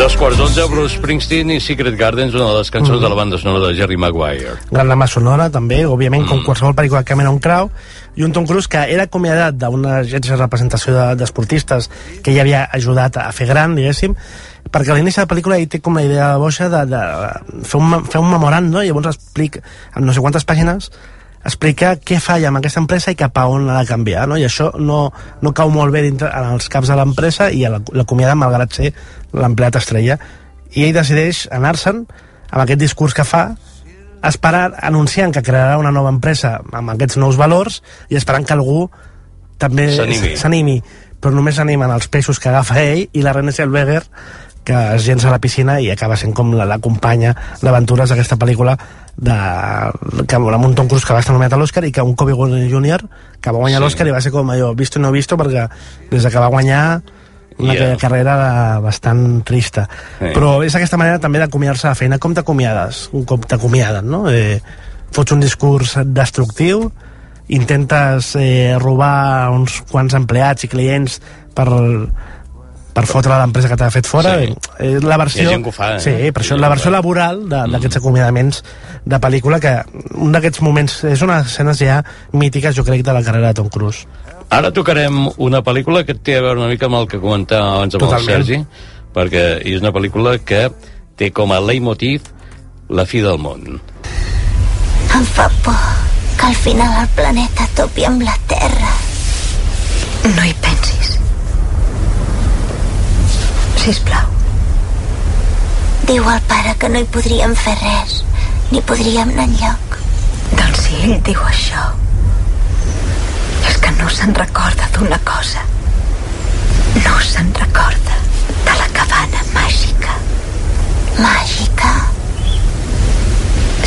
Dos quarts d'onze, Bruce Springsteen i Secret Gardens, una de les cançons mm. de la banda sonora de Jerry Maguire. Gran lama sonora, també, òbviament, com qualsevol pel·lícula de Cameron Crowe, i un Tom Cruise que era acomiadat d'una agència de representació de- d'esportistes que ja havia ajudat a fer gran, diguéssim, perquè a l'inici de la pel·lícula ell té com la idea boixa de, de fer, un, fer un memorand, no? i llavors explica, en no sé quantes pàgines, explica què falla amb aquesta empresa i cap a on l'ha de canviar, no? i això no, no cau molt bé dintre, en els caps de l'empresa i l'acomiada malgrat ser l'empleat estrella i ell decideix anar-se'n amb aquest discurs que fa esperar, anunciant que crearà una nova empresa amb aquests nous valors i esperant que algú també S'animi. s'animi però només s'animen els peixos que agafa ell i la René Zellweger que es llença a la piscina i acaba sent com la, la companya d'aventures d'aquesta pel·lícula de, que, amb un Tom Cruise que va estar nominat a l'Oscar i que un Kobe Bryant Jr. que va guanyar Sí. l'Oscar i va ser com allò visto i no visto perquè des de que va guanyar una Yeah. carrera de, bastant trista Sí. però és aquesta manera també d'acomiadar-se de la feina com t'acomiades? un cop t'acomiaden no? eh, fots un discurs destructiu intentes eh, robar uns quants empleats i clients per, per fotre l'empresa que t'ha fet fora Sí. eh, la versió, Hi ha gent que ho fa, eh? sí, per això la que versió laboral de- d'aquests acomiadaments de pel·lícula que un d'aquests moments és una escenes ja mítiques jo crec de la carrera de Tom Cruise Ara tocarem una pel·lícula que té a veure una mica amb el que comentava abans amb Totalment. el Sergi, perquè és una pel·lícula que té com a leitmotiv la fi del món. Em fa por que al final el planeta topi amb la Terra. No hi pensis. Sisplau. Diu el pare que no hi podríem fer res, ni podríem anar enlloc. Doncs si ell diu això, és que no se'n recorda d'una cosa. No se'n recorda de la cabana màgica. Màgica?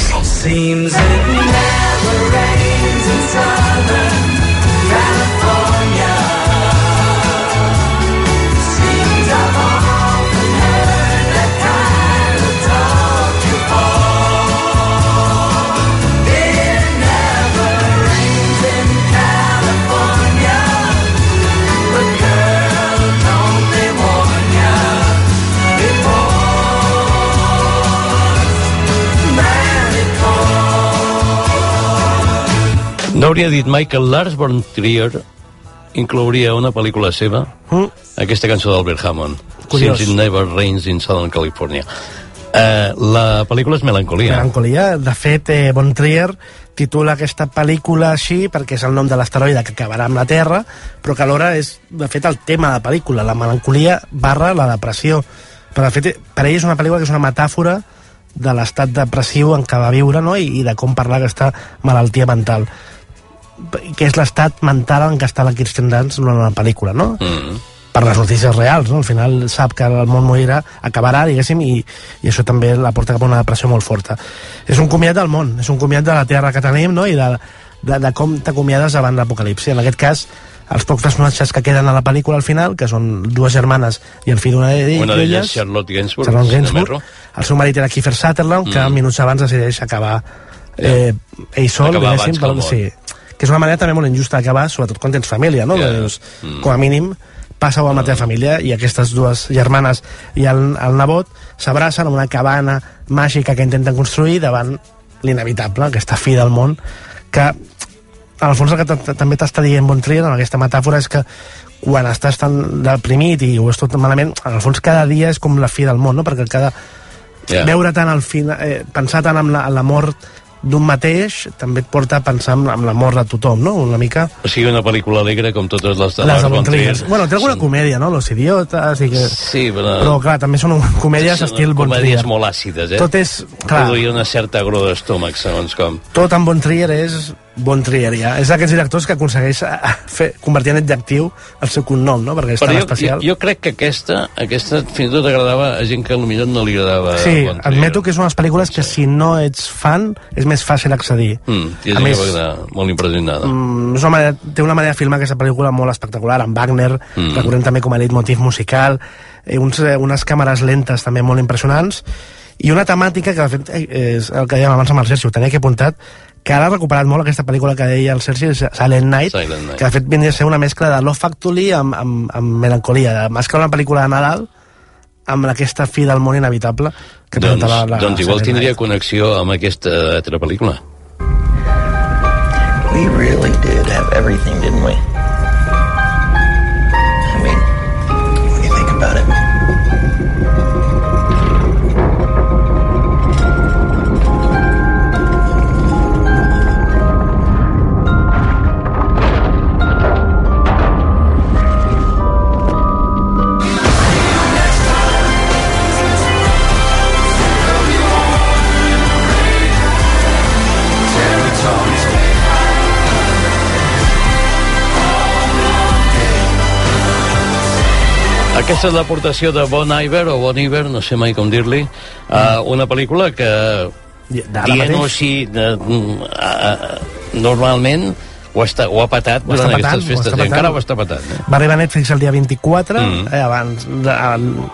Sí. Seems it never rains in Southern hauria dit mai que Lars von Trier inclouria una pel·lícula seva, mm? aquesta cançó d'Albert Hammond, Curiós. Since It Never Rains in Southern California. Eh, la pel·lícula és Melancolia. Melancolia. De fet, eh, Von Trier titula aquesta pel·lícula així perquè és el nom de l'asteroide que acabarà amb la Terra, però que alhora és, de fet, el tema de la pel·lícula, la melancolia barra la depressió. Però, de fet, per ell és una pel·lícula que és una metàfora de l'estat depressiu en què va viure no? I, i de com parlar aquesta malaltia mental que és l'estat mental en què està la Kirsten Dunst durant la pel·lícula, no? Mm. per les notícies reals, no? Al final sap que el món morirà, acabarà, diguéssim, i, i això també la porta cap a una depressió molt forta. És un comiat del món, és un comiat de la terra que tenim, no?, i de, de, de com t'acomiades davant l'apocalipsi. En aquest cas, els pocs personatges que queden a la pel·lícula al final, que són dues germanes i el fill d'una d'elles, Una d'elles, Charlotte Gainsbourg. Charlotte Gainsbourg, el seu marit era Kiefer Sutherland, que Mm. minuts abans decideix acabar eh, ell sol, diguéssim, món. sí, que és una manera també molt injusta d'acabar, sobretot quan tens família, no? Yeah. Dius, Mm. com a mínim, passa-ho amb la teva família i aquestes dues germanes i el, el nebot s'abracen en una cabana màgica que intenten construir davant l'inevitable, aquesta fi del món que en el fons el que també t'està dient Bon Trier en aquesta metàfora és que quan estàs tan deprimit i ho és tot malament, en el fons cada dia és com la fi del món, no? perquè cada, Ja. veure tant al final, eh, pensar tant en la, en la mort d'un mateix també et porta a pensar en, en la mort de tothom, no? Una mica... O sigui, una pel·lícula alegre com totes les de Lars von Von Trier. Bueno, té alguna Són- comèdia, no? Los idiotes i que... Sí, però... Però, clar, també són comèdies són estil Bon comèdies Trier. molt àcides, eh? Tot és... Clar, Produïa una certa agró d'estómac, segons com. tot en Bon Trier és Bon Trier, ja. És d'aquests directors que aconsegueix eh, fer, convertir en adjectiu el seu cognom, no? Perquè és Però tan jo, especial. jo, jo crec que aquesta, aquesta fins i tot agradava a gent que potser no li agradava Sí, Trier. admeto que és una de les pel·lícules que si no ets fan és més fàcil accedir. Mm, hi ha A més, que quedar molt impressionada. Mm, és una manera, té una manera de filmar aquesta pel·lícula molt espectacular, amb Wagner, Mm. recordem també com a leitmotiv musical, eh, uns, eh, unes càmeres lentes també molt impressionants, i una temàtica que, de fet, és el que dèiem abans amb el Sergi, ho tenia aquí apuntat, que ara ha recuperat molt aquesta pel·lícula que deia el Sergi, Silent Night, Silent Night. que de fet vindria a ser una mescla de Love Factory amb, amb, amb melancolia, de, més que una pel·lícula de Nadal, amb aquesta fi del món inevitable que Doncs, presentava la, doncs igual tindria Night. connexió amb aquesta altra pel·lícula. We really did have everything, didn't we? Aquesta és l'aportació de Bon Iver, o Bon Iver, no sé mai com dir-li, a una pel·lícula que, I- dient-ho així, de, mm, a, a, normalment ho, està, ho ha patat Ho durant patant, aquestes ho festes, i encara ho està patant. Eh? Va arribar a Netflix el dia 24, Mm. eh, abans, de,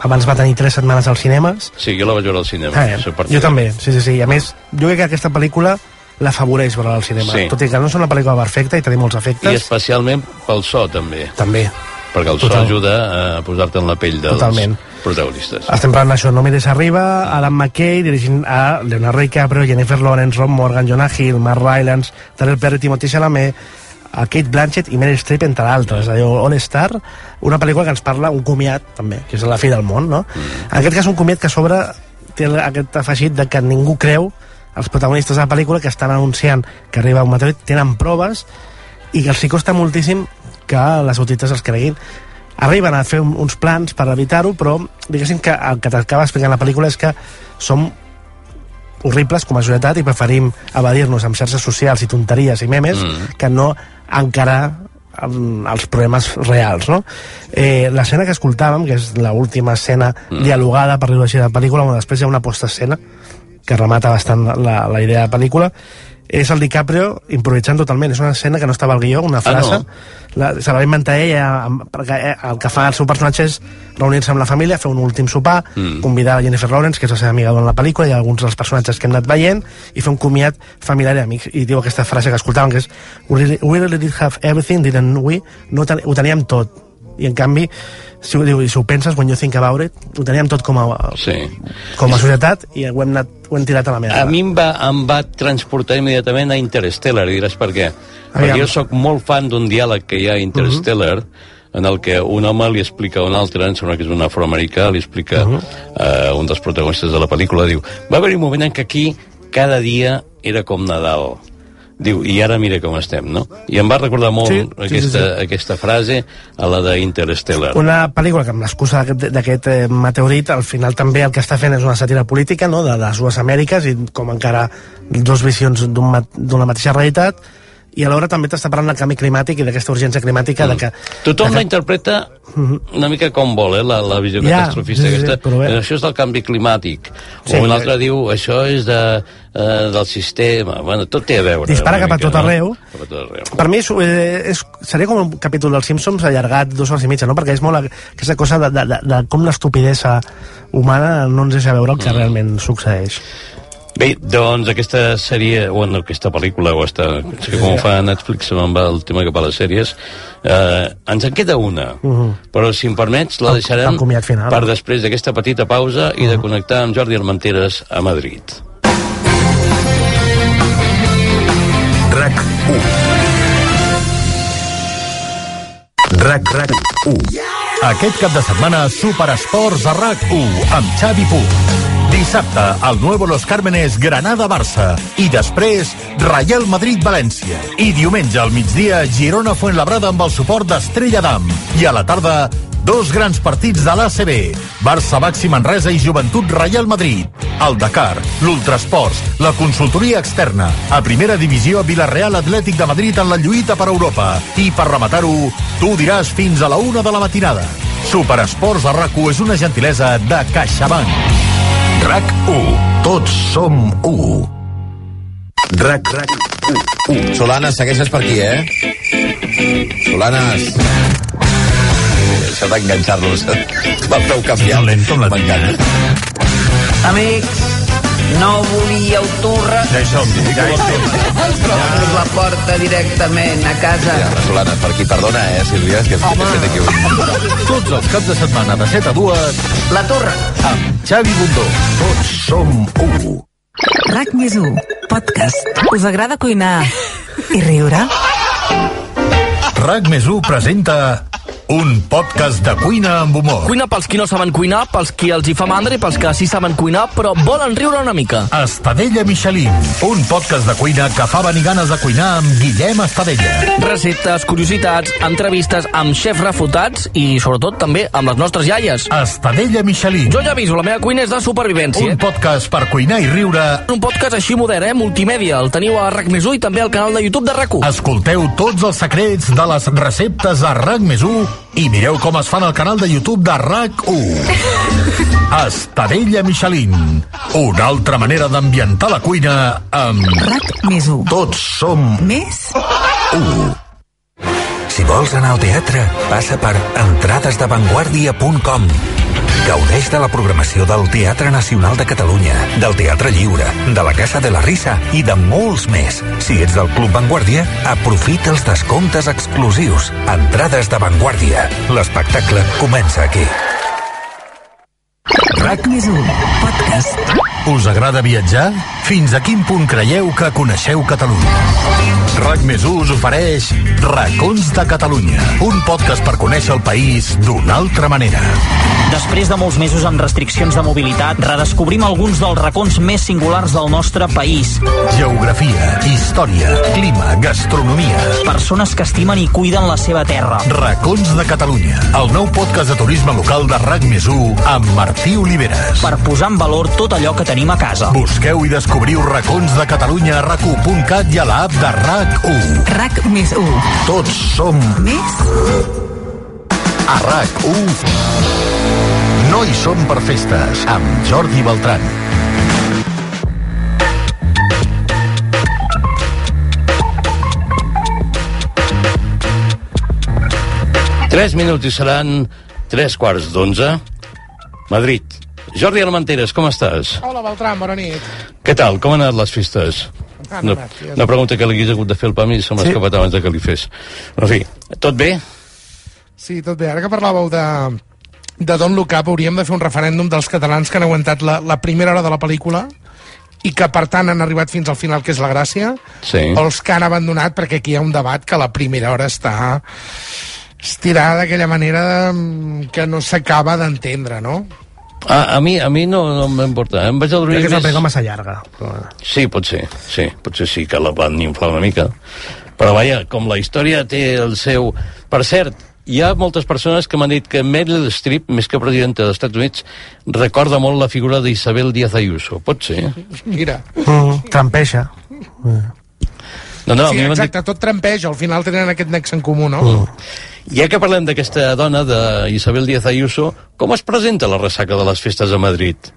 abans va tenir 3 setmanes als cinemes. Sí, jo la vaig veure al cinema. Eh, això per jo també, sí, sí, sí. I a més, jo crec que aquesta pel·lícula l'afavoreix veure al cinema. Sí. Tot i que no és una pel·lícula perfecta i té molts I efectes, especialment pel so, també, també. Perquè el so Total. ajuda a posar-te en la pell dels Totalment. protagonistes. Estem parlant d'això, No mires arriba, Adam McKay, dirigint a Leonardo DiCaprio, Jennifer Lawrence, Ron Morgan, Jonah Hill, Mark Rylance, Terrell Perry, Timothy Chalamet, a Kate Blanchett i Meryl Streep, entre altres. Allò, All Star, una pel·lícula que ens parla un comiat, també, que és la fi del món, no? Mm. En aquest cas, un comiat que a sobre té aquest afegit de que ningú creu els protagonistes de la pel·lícula que estan anunciant que arriba un meteorit, tenen proves i que els hi costa moltíssim que les autoritats els creguin arriben a fer un, uns plans per evitar-ho, però diguéssim que el que t'acaba explicant la pel·lícula és que som horribles com a societat i preferim evadir-nos amb xarxes socials i tonteries i memes Mm. que no encarar amb els problemes reals, no? Eh, l'escena que escoltàvem, que és l'última escena Mm. dialogada, per dir-ho així, de la pel·lícula, on després hi ha una posta-escena que remata bastant la, la idea de la pel·lícula, és el DiCaprio improvisant totalment. És una escena que no estava al guió, una frase. no? la, se la va inventar ella, perquè eh, el que fa el seu personatge és reunir-se amb la família, fer un últim sopar, Mm. convidar a Jennifer Lawrence, que és la seva amiga durant la pel·lícula, i alguns dels personatges que hem anat veient, i fer un comiat familiar i amics. I diu aquesta frase que escoltàvem, que és We really, did have everything, didn't we? No ho teníem tot. I en canvi, si ho, diu, si ho penses, when you think about it, ho teníem tot com a, Sí. com a societat i ho hem, anat, ho hem tirat a la merda. A mi em va, em va transportar immediatament a Interstellar, i diràs per què. Aviam. Perquè jo sóc molt fan d'un diàleg que hi ha a Interstellar, en el que un home li explica a un altre, em sembla que és un afroamericà, li explica a un dels protagonistes de la pel·lícula, diu, va haver-hi un moment en què aquí cada dia era com Nadal. Diu, i ara mira com estem, no? I em va recordar molt Sí, aquesta, sí, sí. aquesta frase a la d'Interstellar. Una pel·lícula que amb l'excusa d'aquest- eh, meteorit al final també el que està fent és una sàtira política no? de les dues Amèriques i com encara dos visions d'una mateixa realitat i alhora també t'està parlant del canvi climàtic i d'aquesta urgència climàtica de que... Mm. Tothom de la que interpreta una mica com vol, eh, la, la visió Ja, catastrofista sí, sí, aquesta. però bé. Això és del canvi climàtic. Sí, o un eh. altre diu, això és de, eh, del sistema. Bueno, tot té a veure. Dispara cap a mica, tot no? arreu. Cap a tot arreu. Per mi és, eh, és, seria com un capítol dels Simpsons allargat dues hores i mitja, no? perquè és molt aquesta cosa de, de, de, de com l'estupidesa humana no ens deixa veure el Mm. que realment succeeix. Bé, doncs aquesta sèrie, bueno, aquesta pel·lícula, o esta, és que com ho fa Netflix, se me'n va el tema cap a les sèries, eh, ens en queda una, però si em permets la deixarem el final. per després d'aquesta petita pausa i de connectar amb Jordi Armenteres a Madrid. RAC 1 RAC RAC 1 Aquest cap de setmana, Superesports a RAC1 amb Xavi Puig. Dissabte, el Nuevo Los Cármenes Granada-Barça. I després, Real Madrid-València. I diumenge al migdia, Girona-Fuenlabrada amb el suport d'Estrella d'Am. I a la tarda, dos grans partits de l'ACB. Barça, Baxi Manresa i Joventut Real Madrid. El Dakar, l'Ultrasports, la consultoria externa. A primera divisió, Vilareal Atlètic de Madrid en la lluita per Europa. I per rematar-ho, tu diràs fins a la una de la matinada. Superesports a rac és una gentilesa de CaixaBank. RAC 1 Tots som 1 RAC RAC 1 Solanes, segueixes per aquí, eh? Solanes. Això d'enganxar-los amb el peu canviat. Lento la M'encanta. Amics, No volíeu turra. Ja hi som, dic, ja hi som. La porta directament a casa. Ja, la Solana, per aquí, perdona, eh, Sílvia, és que hem fet aquí un... Tots els caps de setmana de 7 a 2 La turra. amb Xavi Bundó. Tots som u. RAC més 1, podcast. Us agrada cuinar i riure? RAC més 1 presenta un podcast de cuina amb humor. Cuina pels qui no saben cuinar, pels qui els hi fa mandra i pels que sí saben cuinar, però volen riure una mica. Estadella Michelin, un podcast de cuina que fa venir ganes de cuinar amb Guillem Estadella. Receptes, curiositats, entrevistes amb xefs refutats i, sobretot, també amb les nostres iaies. Estadella Michelin, Jo ja aviso, la meva cuina és de supervivència. un podcast per cuinar i riure. Un podcast així modern, eh? Multimèdia. El teniu a RAC més 1 i també al canal de YouTube de RAC1. Escolteu tots els secrets de les receptes a RAC més 1 i mireu com es fan al canal de YouTube de RAC1. Estadella Michelin, una altra manera d'ambientar la cuina amb... RAC més 1. Tots som Més u. Si vols anar al teatre, passa per entradesdevanguardia.com. Gaudeix de la programació del Teatre Nacional de Catalunya, del Teatre Lliure, de la Casa de la Risa i de molts més. Si ets del Club Vanguardia, aprofita els descomptes exclusius. Entrades de Vanguardia. L'espectacle comença aquí. RAC més 1, podcast. Us agrada viatjar? Fins a quin punt creieu que coneixeu Catalunya? RAC més 1 us ofereix Racons de Catalunya, un podcast per conèixer el país d'una altra manera. Després de molts mesos amb restriccions de mobilitat, redescobrim alguns dels racons més singulars del nostre país. Geografia, història, clima, gastronomia. Persones que estimen i cuiden la seva terra. Racons de Catalunya, el nou podcast de turisme local de RAC més 1 amb Martí Oliveres. Per posar en valor tot allò que tenim a casa. Busqueu i descobriu Racons de Catalunya a rac1.cat i a l'app de RAC1. RAC més 1. Tots som Més A RAC1 no hi som per festes amb Jordi Beltran. Tres minuts i seran tres quarts d'onze. Madrid. Jordi Almenteres, com estàs? Hola, Beltran, bona nit. Què tal? Com han anat les festes? Han Una, anat, ja una pregunta que li hagués hagut de fer el PAMI i se m'ha Sí. escapat abans de que li fes. En fi, tot bé? Sí, tot bé. Ara que parlàveu de, de Don't Look Up, hauríem de fer un referèndum dels catalans que han aguantat la, la primera hora de la pel·lícula i que, per tant, han arribat fins al final, que és la gràcia, Sí. o els que han abandonat, perquè aquí hi ha un debat que la primera hora està estirada d'aquella manera mm, que no s'acaba d'entendre, no? A, a mi, a mi no, no m'importa. Em vaig adormir Crec que és una més... pel·lícula massa llarga. Però... Sí, pot ser, sí, potser sí que la van inflar una mica. Però vaja, com la història té el seu... Per cert, hi ha moltes persones que m'han dit que Meryl Streep, més que presidenta dels Estats Units, recorda molt la figura d'Isabel Díaz Ayuso. Pot ser? Mira. Mm, trampeja. No, no, a sí, m'han dit- exacte, tot trampeja, al final tenen aquest nexe en comú, no? Mm. Ja que parlem d'aquesta dona, d'Isabel Díaz Ayuso, com es presenta la ressaca de les festes a Madrid?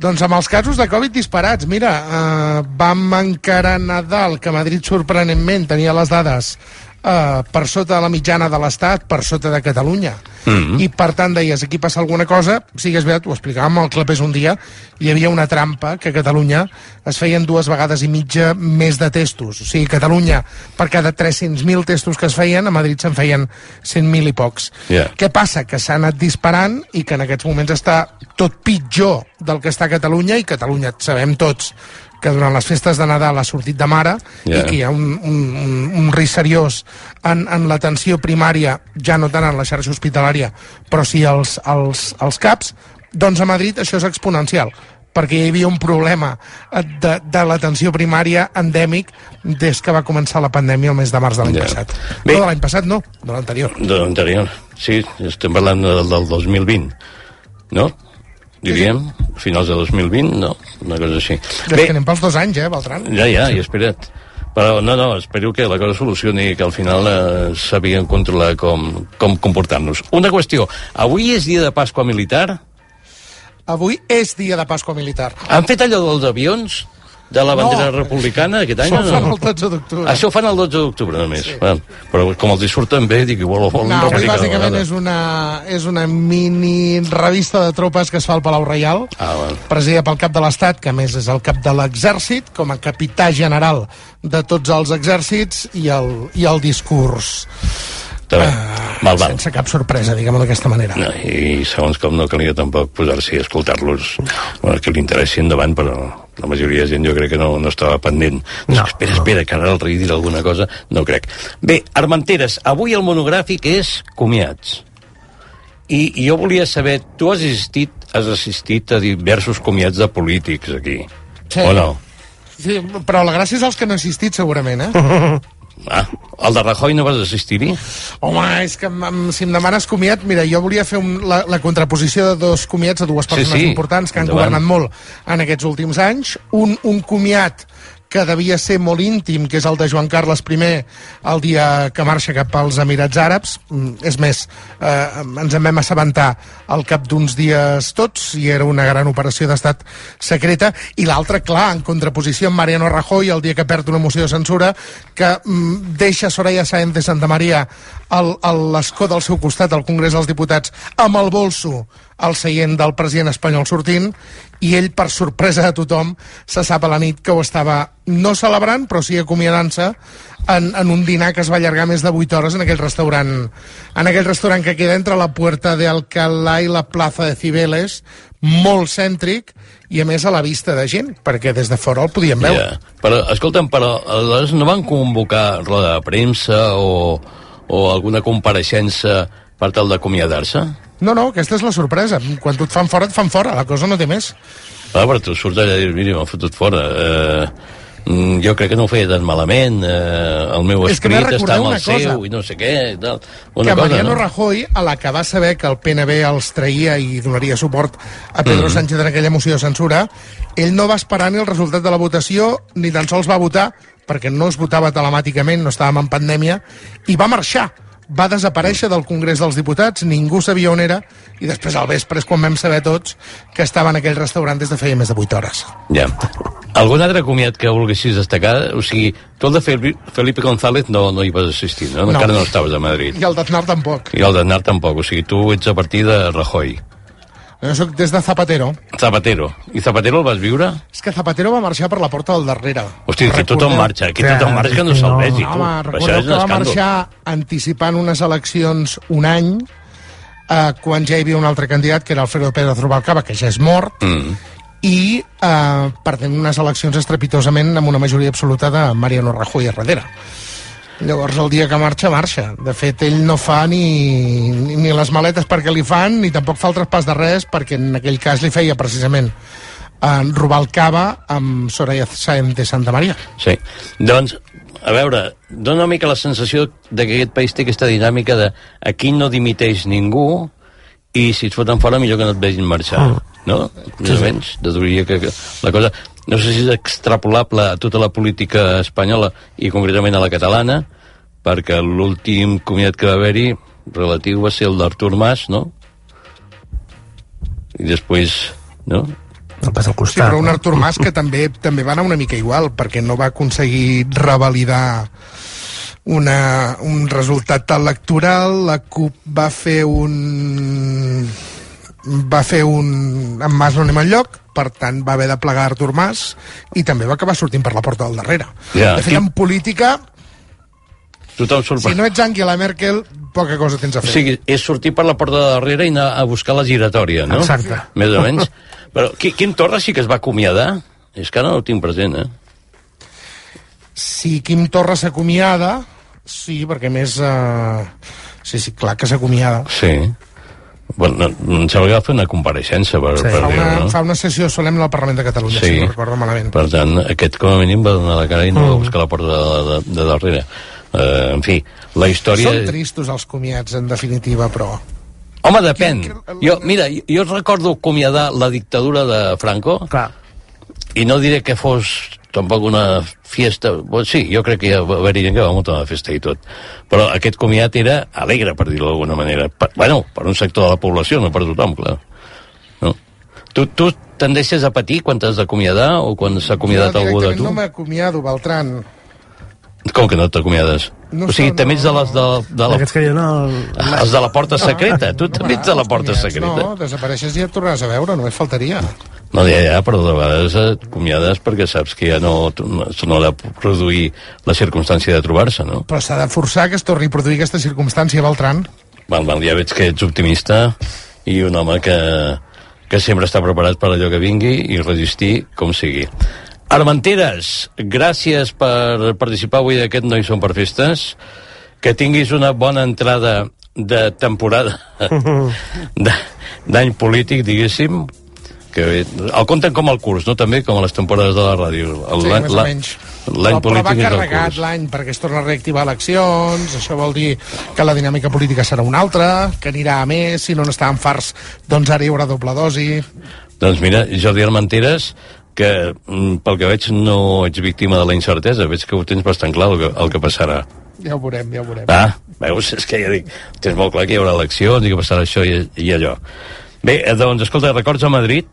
Doncs amb els casos de Covid disparats, mira, eh, vam encarar Nadal, que Madrid sorprenentment tenia les dades eh, per sota de la mitjana de l'Estat, per sota de Catalunya. Mm. I per tant deies, aquí passa alguna cosa, sigues bé, ho explicàvem al Clapés un dia, hi havia una trampa que a Catalunya es feien dues vegades i mitja més de testos. O sigui, Catalunya, per cada 300.000 testos que es feien, a Madrid se'n feien 100.000 i pocs. Yeah. Què passa? Que s'ha anat disparant i que en aquests moments està tot pitjor del que està a Catalunya i Catalunya, sabem tots que durant les festes de Nadal ha sortit de mare Ja. i que hi ha un, un, un, un risc seriós en, en l'atenció primària, ja no tant en la xarxa hospitalària, però sí als, als, als CAPs, doncs a Madrid això és exponencial perquè hi havia un problema eh, de, de l'atenció primària endèmic des que va començar la pandèmia el mes de març de l'any Ja. passat. Bé. No de l'any passat, no, de l'anterior. De l'anterior. Sí, estem parlant del, del 2020, no? Diríem, finals de 2020, no? Una cosa així. Des que anem pels dos anys, eh, Beltran? Ja, ja, i espera't. Però no, no, espero que la cosa solucioni i que al final eh, sàpiguen controlar com, com comportar-nos. Una qüestió, avui és dia de Pasqua Militar? Avui és dia de Pasqua Militar. Han fet allò dels avions? De la bandera No. republicana aquest any? Això ho fan no? el 12 d'octubre. Això ho fan el 12 d'octubre només. Sí. Bueno, però com els hi surten bé, dic, igual ho volen No, de bàsicament és una, és una mini revista de tropes que es fa al Palau Reial, Ah, bueno. presidida pel cap de l'Estat, que més és el cap de l'exèrcit, com a capità general de tots els exèrcits, i el, i el discurs Està bé. Val, val. sense cap sorpresa, diguem-ho d'aquesta manera. No, I segons com no calia tampoc posar-s'hi a escoltar-los bueno, que li interessi endavant, però la majoria de gent jo crec que no, no estava pendent. No, espera, espera, que ara el rei dirà alguna cosa. No crec. Bé, Armenteres, avui el monogràfic és comiats. I, I jo volia saber, tu has assistit, has assistit a diversos comiats de polítics aquí, Sí. o no? Sí, però la gràcia és els que no he assistit, segurament, eh? Ah, el de Rajoy no vas assistir-hi? Home, és que si em demanes comiat, mira, jo volia fer un, la, la contraposició de dos comiats de dues Sí, persones sí, importants que han endavant. governat molt en aquests últims anys. Un, un comiat que devia ser molt íntim, que és el de Joan Carles I, el dia que marxa cap als Emirats Àrabs. Mm, És més, eh, ens en vam assabentar al cap d'uns dies tots, i era una gran operació d'estat secreta, i l'altre, clar, en contraposició amb Mariano Rajoy, el dia que perd una moció de censura, que mm, deixa Soraya Sáenz de Santa Maria a l'escó del seu costat al Congrés dels Diputats amb el bolso al seient del president espanyol sortint i ell, per sorpresa de tothom, se sap a la nit que ho estava no celebrant, però sí acomiadant-se en, en un dinar que es va allargar més de 8 hores en aquell restaurant en aquell restaurant que queda entre la Puerta de Alcalá i la Plaza de Cibeles, molt cèntric i a més a la vista de gent, perquè des de fora el podíem veure. Ja. Però, escolta'm, però aleshores no van convocar roda de premsa o, o alguna compareixença per tal d'acomiadar-se? No, no, aquesta és la sorpresa. Quan tu et fan fora, et fan fora. La cosa no té més. Ah, però tu surts allà i dius, mira, m'ha fotut fora. Eh, mm, jo crec que no ho feia tan malament. Eh, el meu que esperit està amb el seu cosa. i no sé què. Tal. que Una cosa, Mariano no? Rajoy, a la que va saber que el PNB els traïa i donaria suport a Pedro Mhm. Sánchez en aquella moció de censura, ell no va esperar ni el resultat de la votació, ni tan sols va votar, perquè no es votava telemàticament, no estàvem en pandèmia, i va marxar. Va desaparèixer del Congrés dels Diputats, ningú sabia on era, i després al vespre és quan vam saber tots que estava en aquell restaurant des de feia més de 8 hores. Ja. Algun altre comiat que volguessis destacar? O sigui, tu el de Fel- Felipe González no, no hi vas assistir, no? No. Encara no estaves a Madrid. I el d'Aznar tampoc. I el d'Aznar tampoc. O sigui, tu ets a partir de Rajoy. Jo soc des de Zapatero. Zapatero. I Zapatero el vas viure? És que Zapatero va marxar per la porta del darrere. Hosti, que tothom marxa, que tothom marxa que no se'l vegi, tu. Home, és que va escàndol. marxar anticipant unes eleccions un any, eh, quan ja hi havia un altre candidat, que era Alfredo Pérez Rubalcaba, que ja és mort, Mm. i eh, perdent unes eleccions estrepitosament amb una majoria absoluta de Mariano Rajoy a darrere. Llavors, el dia que marxa, marxa. De fet, ell no fa ni, ni, les maletes perquè li fan, ni tampoc fa el traspàs de res, perquè en aquell cas li feia precisament eh, Rubalcaba amb Soraya Sáenz de Santa Maria. Sí. Doncs, a veure, dona una mica la sensació de que aquest país té aquesta dinàmica de aquí no dimiteix ningú i si et foten fora millor que no et vegin marxar. Mm. No? Més o menys. Deduiria que que la cosa... No sé si és extrapolable a tota la política espanyola i concretament a la catalana, perquè l'últim comiat que va haver-hi relatiu va ser el d'Artur Mas, no? I després, no? No pas al Sí, costat. però un Artur Mas que també també va anar una mica igual, perquè no va aconseguir revalidar una, un resultat electoral, la CUP va fer un va fer un... amb Mas no anem enlloc, per tant va haver de plegar Artur Mas i també va acabar sortint per la porta del darrere. Ja, de fet, en política, Tothom surt si no ets Angela Merkel, poca cosa tens a O fer. sigui, és sortir per la porta de darrere i anar a buscar la giratòria, no? Exacte. Més o menys. Però Qui- Quim Torra sí que es va acomiadar. És que ara no ho tinc present, eh? Si Quim Torra s'acomiada, sí, perquè més... Eh, sí, sí, clar que s'acomiada. Sí. Bueno, no, em sembla que va fer una compareixença per, Sí. per Fa, una, no? fa una sessió solemne al Parlament de Catalunya, si no recordo malament. Per tant, aquest com a mínim va donar la cara i no va Mm. buscar la porta de, de, de darrere. Uh, en fi, la història... Són tristos els comiats, en definitiva, però... Home, depèn. Jo, mira, jo, jo recordo acomiadar la dictadura de Franco Clar. i no diré que fos tampoc una fiesta... Bueno, sí, jo crec que ja va haver-hi gent que va muntar una festa i tot. Però aquest comiat era alegre, per dir-ho d'alguna manera. Per, bueno, per un sector de la població, no per tothom, clar. No? Tu, tu tendeixes a patir quan t'has d'acomiadar o quan s'ha acomiadat algú de tu? no m'acomiado, Beltran. Com que no t'acomiades? No o sigui, també ets de les de, de la... Aquests que diuen, no... Els de la porta secreta. Tu també ets de la porta secreta. No, desapareixes i et tornaràs a veure, només faltaria. No, ja, ja, però de vegades acomiades perquè saps que ja no, no, no ha de produir la circumstància de trobar-se, no? Però s'ha de forçar que es torni a produir aquesta circumstància, Beltran. Val, val, ja veig que ets optimista i un home que, que sempre està preparat per allò que vingui i resistir com sigui. Armenteres, gràcies per participar avui d'aquest No hi som per festes. Que tinguis una bona entrada de temporada d'any polític, diguéssim, que el compten com el curs, no? També com a les temporades de la ràdio. El, Sí, més o la- menys. L'any va polític el carregat l'any perquè es torna a reactivar eleccions, això vol dir que la dinàmica política serà una altra, que anirà a més, si no n'estàvem farts, doncs ara hi haurà doble dosi. Doncs mira, Jordi Armenteres, que mm, pel que veig no ets víctima de la incertesa, veig que ho tens bastant clar el que, el que passarà. Ja ho veurem, ja ho veurem. Ah, veus? És que ja dic, tens molt clar que hi haurà eleccions i que passarà això i, i allò. Bé, eh, doncs, escolta, records a Madrid?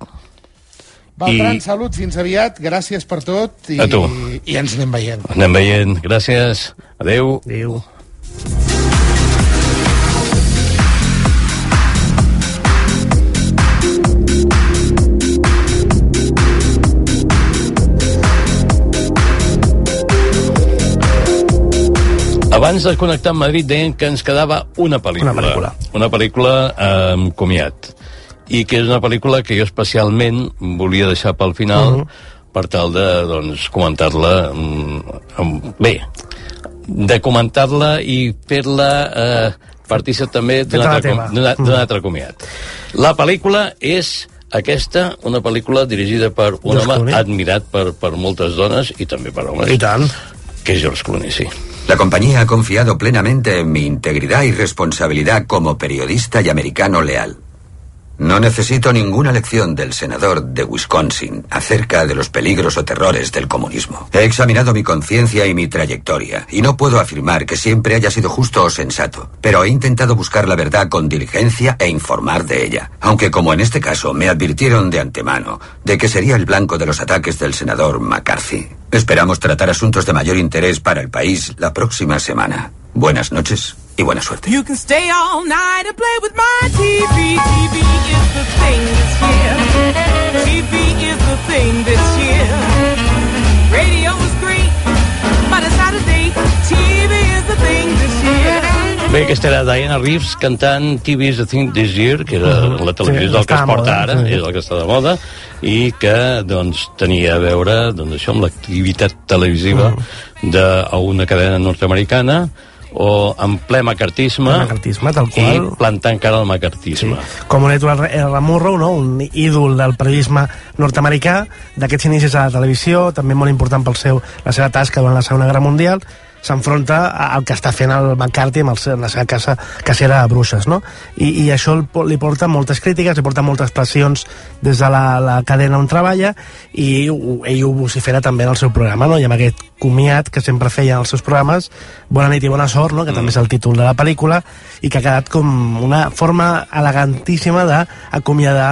Beltran, I- salut, fins aviat, gràcies per tot i, A tu. i ens anem veient. Anem veient. Gràcies. Adeu. Adeu. Abans de connectar amb Madrid deien que ens quedava una pel·lícula. Una pel·lícula. Una pel·lícula eh, amb comiat. I que és una pel·lícula que jo especialment volia deixar pel final Mhm. per tal de, doncs, comentar-la mm, bé, de comentar-la i fer-la eh, partícip també d'un altre, com- Mhm. altre comiat. La pel·lícula és aquesta, una pel·lícula dirigida per un George home Clooney. admirat per, per moltes dones i també per homes. I tant. Que és George Clooney, sí. La compañía ha confiado plenamente en mi integridad y responsabilidad como periodista y americano leal. No necesito ninguna lección del senador de Wisconsin acerca de los peligros o terrores del comunismo. He examinado mi conciencia y mi trayectoria, y no puedo afirmar que siempre haya sido justo o sensato, pero he intentado buscar la verdad con diligencia e informar de ella, aunque como en este caso me advirtieron de antemano de que sería el blanco de los ataques del senador McCarthy. Esperamos tratar asuntos de mayor interés para el país la próxima semana. Buenas noches y buena suerte. You can stay all night and play with my TV. TV is the thing this year. TV is the thing this year. Radio is great, but it's out of date. TV is the thing this year. Bé, aquesta era Diana Reeves cantant TV is the thing this year, que era Mhm. la televisió Sí, del que es porta moda, ara, sí. és el que està de moda, i que doncs, tenia a veure doncs, això amb l'activitat televisiva Mhm. d'una cadena nord-americana o en ple macartisme, El macartisme, tal i qual. plantant cara al macartisme. com un Edward R. Murrow, no? un ídol del periodisme nord-americà, d'aquests inicis a la televisió, també molt important pel seu, la seva tasca durant la Segona Guerra Mundial, s'enfronta al que està fent el McCarthy amb el, la seva casa casera a Bruixes, no? I, i això li porta moltes crítiques, li porta moltes pressions des de la, la cadena on treballa i ell ho vocifera també en el seu programa, no? I amb aquest comiat que sempre feia en els seus programes, Bona nit i bona sort, no? que també és el títol de la pel·lícula, i que ha quedat com una forma elegantíssima d'acomiadar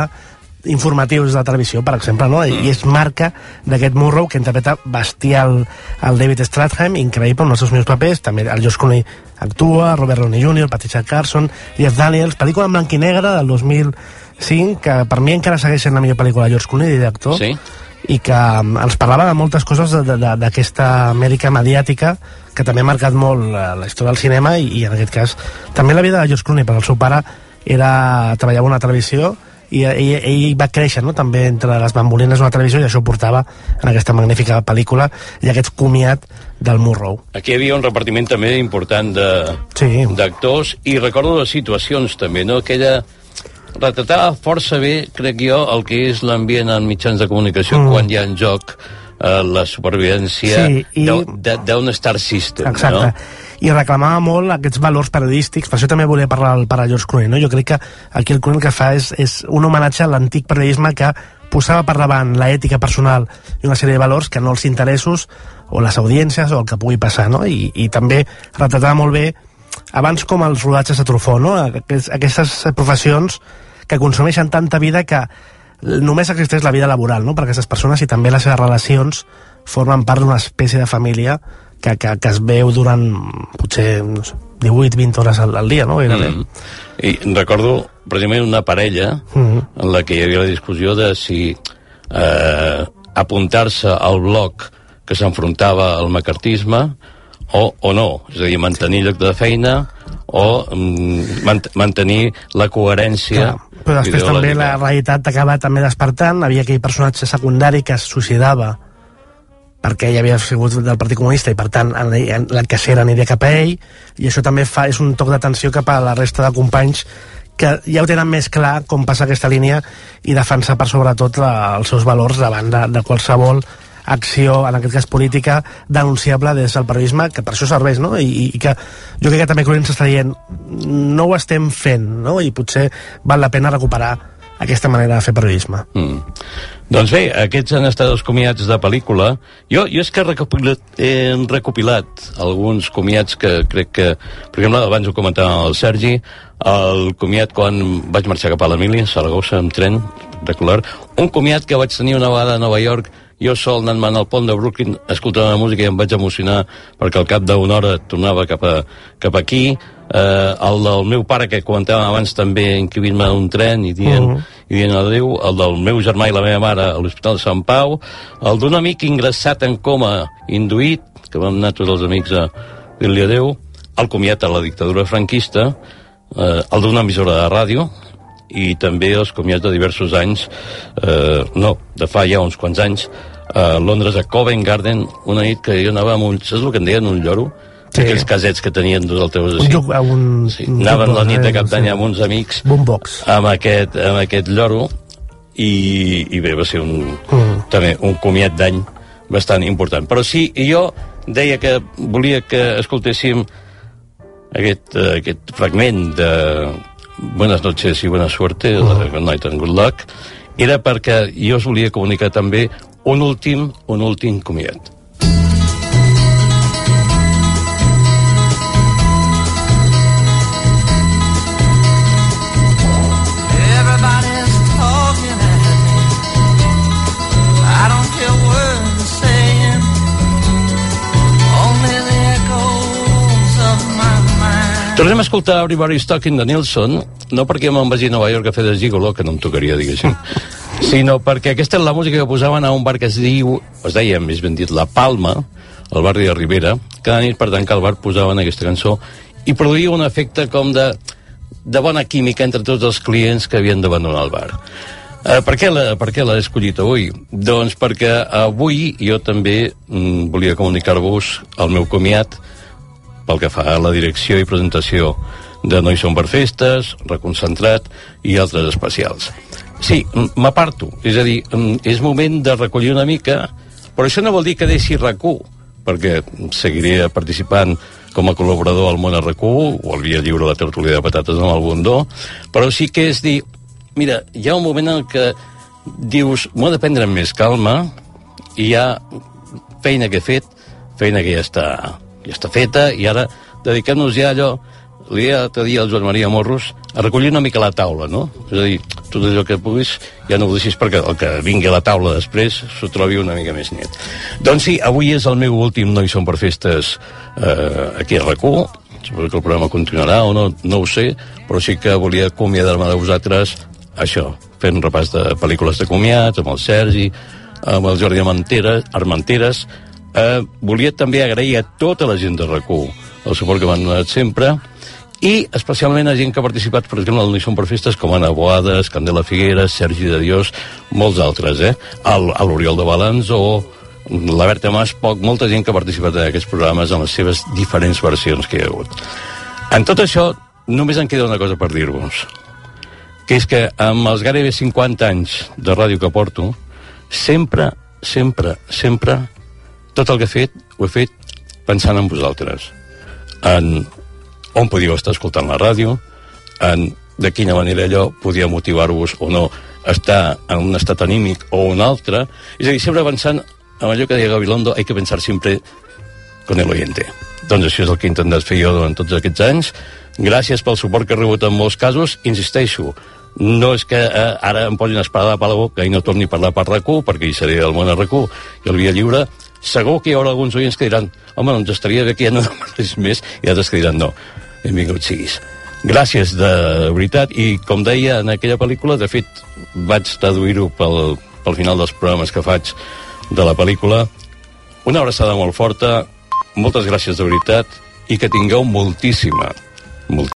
informatius de la televisió, per exemple, no? I és marca d'aquest Murrow que interpreta bestial el David Strathairn, increïble en els seus millors papers, també el George Clooney actua, Robert Downey Jr., Patricia Carson, Jeff Daniels, pel·lícula en blanc i negre del 2005, que per mi encara segueix sent la millor pel·lícula de George Clooney, director, Sí. i que um, ens parlava de moltes coses d'aquesta Amèrica mediàtica que també ha marcat molt la, la història del cinema i, i en aquest cas també la vida de George Clooney perquè el seu pare era, treballava a una televisió i ell, ell va créixer no? també entre les bambolines d'una televisió i això portava en aquesta magnífica pel·lícula i aquest comiat del Murrow Aquí hi havia un repartiment també important de- sí. d'actors i recordo les situacions també, no? Aquella retratava força bé, crec jo, el que és l'ambient en mitjans de comunicació Mm. quan hi ha en joc eh, la supervivència Sí, i- d'un star system, Exacte. no? I reclamava molt aquests valors periodístics, per això també volia parlar del pare George Clooney, no? Jo crec que aquí el Clooney el que fa és, és un homenatge a l'antic periodisme que posava per davant la ètica personal i una sèrie de valors que no els interessos o les audiències o el que pugui passar, no? I, i també retratava molt bé abans com els rodatges de Truffaut, no? Aquests, aquestes professions que consumeixen tanta vida que només existeix la vida laboral no? per aquestes persones i també les seves relacions formen part d'una espècie de família que, que, que es veu durant potser no sé, 18-20 hores al, al dia, no? Gairebé. Mm. I recordo precisament una parella Mm. en la que hi havia la discussió de si eh, apuntar-se al bloc que s'enfrontava al macartisme o, o no, és a dir, mantenir lloc de feina o mm, mant mantenir la coherència Però després també la realitat acaba també despertant, havia aquell personatge secundari que es suïcidava perquè ell havia sigut del Partit Comunista i per tant la cacera aniria cap a ell. I això també fa, és un toc d'atenció cap a la resta de companys que ja ho tenen més clar com passa aquesta línia i defensar per sobretot la, els seus valors davant de, de qualsevol acció, en aquest cas política, denunciable des del periodisme, que per això serveix, no? I, i que jo crec que també Clorín s'està dient no ho estem fent, no? I potser val la pena recuperar aquesta manera de fer periodisme. Mm. Doncs bé, aquests han estat els comiats de pel·lícula. Jo, jo és que he recopilat, he recopilat alguns comiats que crec que... Per exemple, abans ho comentava el Sergi, el comiat quan vaig marxar cap a l'Emília, a Saragossa, amb tren, espectacular. Un comiat que vaig tenir una vegada a Nova York, jo sol anant al pont de Brooklyn, escoltant la música i em vaig emocionar perquè al cap d'una hora tornava cap, a, cap aquí. Eh, el del meu pare, que comentàvem abans també, a un tren i dient, Mhm. i dient adéu, el del meu germà i la meva mare a l'Hospital de Sant Pau, el d'un amic ingressat en coma induït, que vam anar tots els amics a dir-li adéu, el comiat a la dictadura franquista, eh, el d'una emissora de ràdio, i també els comiats de diversos anys, eh, no, de fa ja uns quants anys, a Londres, a Covent Garden, una nit que jo anava amb un... Saps el que en deien? Un lloro? Sí. Aquells casets que tenien dos altaveus Un així. joc, un, Sí, anaven la nit de cap d'any amb uns amics Boombox. amb aquest, amb aquest lloro i, i bé, va ser un, Mm. també un comiat d'any bastant important. Però sí, jo deia que volia que escoltéssim aquest, eh, aquest fragment de Buenas noches i buena suerte, de Good Night and Good Luck, era perquè jo us volia comunicar també un últim, un últim comiat. Tornem a escoltar Everybody's Talking de Nilsson, no perquè me'n vagi a Nova York a fer de gigolo, que no em tocaria, diguéssim, sinó perquè aquesta és la música que posaven a un bar que es diu, es deia, més ben dit, La Palma, al barri de Ribera. Cada nit per tancar el bar posaven aquesta cançó i produïa un efecte com de, de bona química entre tots els clients que havien d'abandonar el bar. Per què la- per què l'he escollit avui? Doncs perquè avui jo també mm, volia comunicar-vos el meu comiat pel que fa a la direcció i presentació de No hi som per festes, Reconcentrat i altres especials. Sí, m'aparto, és a dir, és moment de recollir una mica, però això no vol dir que deixi RAC1, perquè seguiré participant com a col·laborador al món a RAC1 o al Via Lliure la tertúlia de patates amb el Bundó, però sí que és dir, mira, hi ha un moment en què dius, m'ho de prendre més calma i hi ha feina que he fet, feina que ja està, ja està feta, i ara dediquem-nos ja allò, li he de dir al Joan Maria Morros, a recollir una mica la taula, no? És a dir, tot allò que puguis, ja no ho deixis perquè el que vingui a la taula després s'ho trobi una mica més net. Doncs sí, avui és el meu últim No hi som per festes eh, aquí a rac suposo que el programa continuarà o no, no ho sé, però sí que volia acomiadar-me de vosaltres això, fent un repàs de pel·lícules de comiats, amb el Sergi, amb el Jordi Armenteres, Armenteres. Eh, volia també agrair a tota la gent de rac el suport que m'han donat sempre, i especialment a gent que ha participat, per exemple, hi som per festes, com Anna Boades, Candela Figueres, Sergi de Dios, molts altres, eh? A l'Oriol de Balans o la Berta Mas, poc, molta gent que ha participat en aquests programes en les seves diferents versions que hi ha hagut. En tot això, només em queda una cosa per dir-vos, que és que amb els gairebé 50 anys de ràdio que porto, sempre, sempre, sempre, tot el que he fet, ho he fet pensant en vosaltres. En on podíeu estar escoltant la ràdio, en de quina manera allò podia motivar-vos o no estar en un estat anímic o un altre. És a dir, sempre pensant en allò que deia Gabilondo, hay que pensar siempre con el oyente. Doncs això és el que he intentat fer jo durant tots aquests anys. Gràcies pel suport que he rebut en molts casos. Insisteixo, no és que eh, ara em posin espada per la boca i no torni a parlar per rac perquè hi seré al món a rac i el Via Lliure, segur que hi haurà alguns oients que diran home, doncs estaria bé que ja no demanis més, i altres que diran no, benvingut siguis. Gràcies, de veritat, i com deia en aquella pel·lícula, de fet, vaig traduir-ho pel, pel final dels programes que faig de la pel·lícula. Una abraçada molt forta, moltes gràcies de veritat, i que tingueu moltíssima, moltíssima